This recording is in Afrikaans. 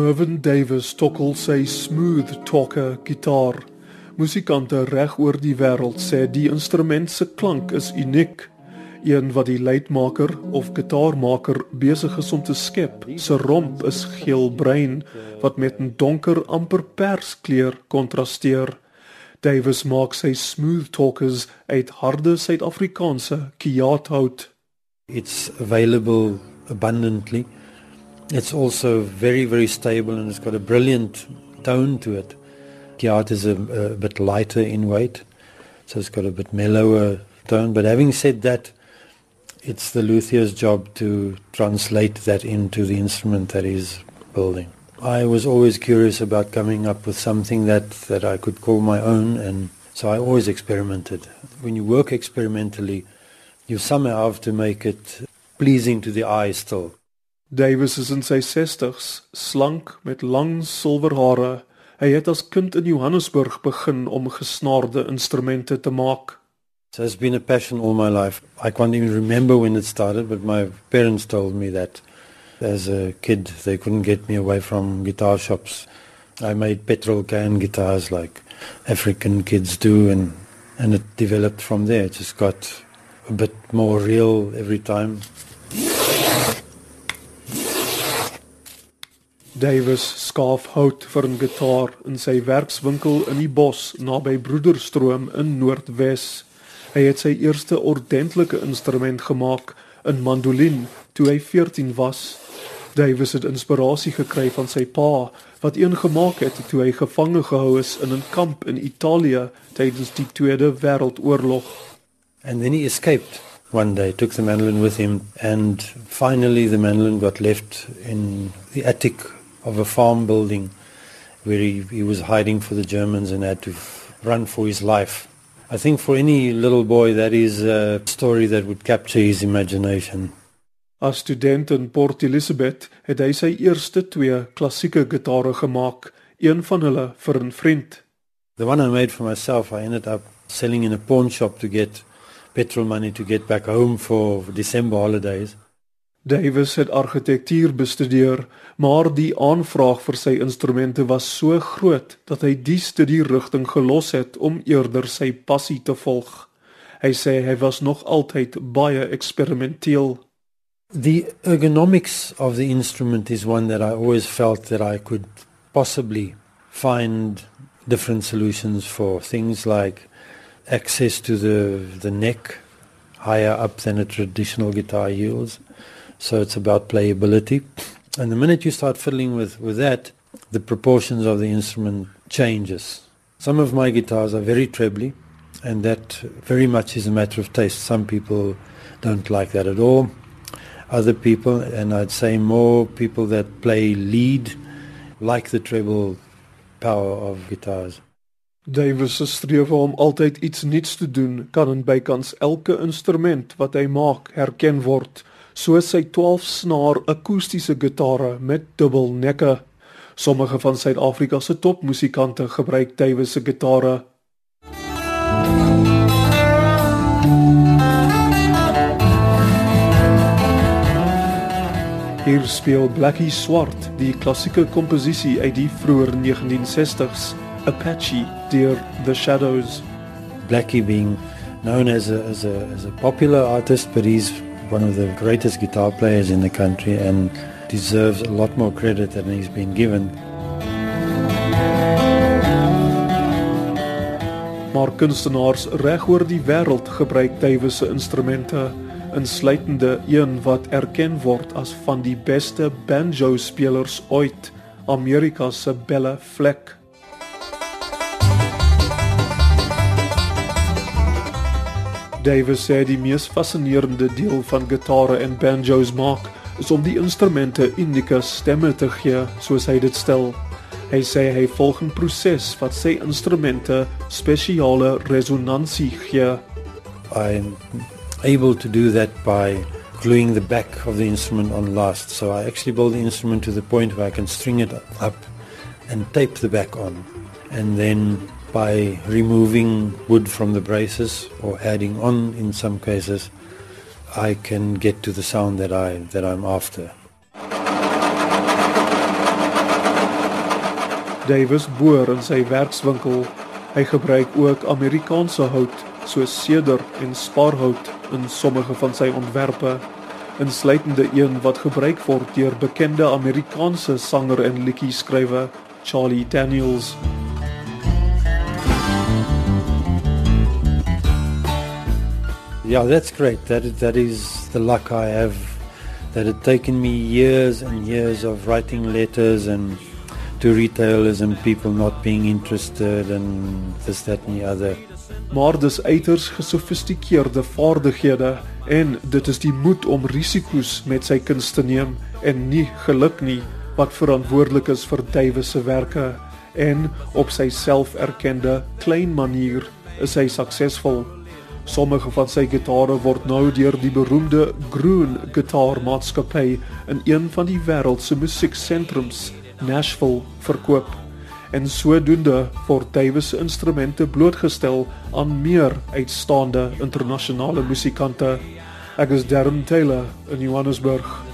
Mervyn Davis tokkel sy smooth talker gitaar. Musikante reg oor die wêreld sê die instrument se klank is uniek, een wat die luitmaker of gitaarmaker besig is om te skep. Sy romp is geelbruin wat met 'n donker amper perskleur kontrasteer. Davis maak sy smooth talkers uit harde Suid-Afrikaanse kiaathout. It's available abundantly. It's also very, very stable and it's got a brilliant tone to it. Art is a, a bit lighter in weight, so it's got a bit mellower tone. But having said that, it's the luthier's job to translate that into the instrument that he's building. I was always curious about coming up with something that, that I could call my own, and so I always experimented. When you work experimentally, you somehow have to make it pleasing to the eye still. Davis is in sy 60s, slank met lang silwer hare. Hy het as kind in Johannesburg begin om gesnaarde instrumente te maak. So it's been a passion all my life. I can't even remember when it started, but my parents told me that as a kid they couldn't get me away from guitar shops. I made petrol can guitars like African kids do and and it developed from there. It just got a bit more real every time. Davis skaaf hout vir 'n gitaar in sy werkswinkel in die bos naby Broederstroom in Noordwes. Hy het sy eerste ordentlike instrument gemaak, 'n mandolin, toe hy 14 was. Davis het inspirasie gekry van sy pa wat een gemaak het toe hy gevange gehou is in 'n kamp in Italië tydens die Tweede Wêreldoorlog. And then he escaped one day, took the mandolin with him and finally the mandolin got left in the attic of a farm building where he, he was hiding for the Germans and had to run for his life. I think for any little boy that is a story that would capture his imagination. As student in Port Elizabeth het hy sy eerste twee klassieke gitare gemaak, een van hulle vir 'n vriend. The one I made for myself, I ended up selling in a pawn shop to get petrol money to get back home for December holidays. Davis het argitektuur bestudeer, maar die aanvraag vir sy instrumente was so groot dat hy die studierigting gelos het om eerder sy passie te volg. Hy sê hy was nog altyd baie eksperimenteel. The ergonomics of the instrument is one that I always felt that I could possibly find different solutions for things like access to the the neck higher up than a traditional guitar yields so it's about playability. And the minute you start fiddling with, with that, the proportions of the instrument changes. Some of my guitars are very trebly, and that very much is a matter of taste. Some people don't like that at all. Other people, and I'd say more people that play lead, like the treble power of guitars. Davis streef om altyd iets nuuts te doen, kan in bykans elke instrument wat hy maak herken word soos sy 12 snaar akoestiese gitare met dubbel nekke. Sommige van Suid-Afrika se topmusikante gebruik Davis se gitare. Hier speel Blackie Swart die klassieke komposisie uit die vroeë 1960s, Apache deur The Shadows. Blackie being known as a as a as a popular artist but he's one of the greatest guitar players in the country and deserves a lot more credit than he's been given. Maar kunstenaars reg oor die wêreld gebruik Davis se instrumente, insluitende een wat erken word as van die beste banjo spelers ooit, Amerika se Bella Fleck. Davis sê die mees fascinerende deel van gitare en banjos maak is om die instrumente unieke stemme te gee, soos hy dit stel. Hy sê hy volg 'n proses wat sy instrumente spesiale resonansie gee. I'm able to do that by gluing the back of the instrument on last. So I actually build the instrument to the point where I can string it up and tape the back on. And then by removing wood from the braces or adding on in some cases I can get to the sound that I that I'm after. Davis boor in sy werkswinkel. Hy gebruik ook Amerikaanse hout soos seder en sparhout in sommige van sy ontwerpe, insluitende een wat gebruik word deur bekende Amerikaanse sanger en liedjie-skrywer Charlie Daniels. Yeah, that's great. That that is the luck I have. That had taken me years and years of writing letters and to retailers and people not being interested and this that and the other. Maar dis uiters gesofistikeerde vaardighede en dit is die moed om risiko's met sy kuns te neem en nie geluk nie wat verantwoordelik is vir Davies se werke en op sy selferkende klein manier is hy suksesvol. Sommige van sy gitare word nou deur die beroemde Groen Gitaarmaatskappy in een van die wêreld se musieksentrums, Nashville, verkoop. En sodoende word Davies se instrumente blootgestel aan meer uitstaande internasionale musikante. Ek is Darren Taylor in Johannesburg.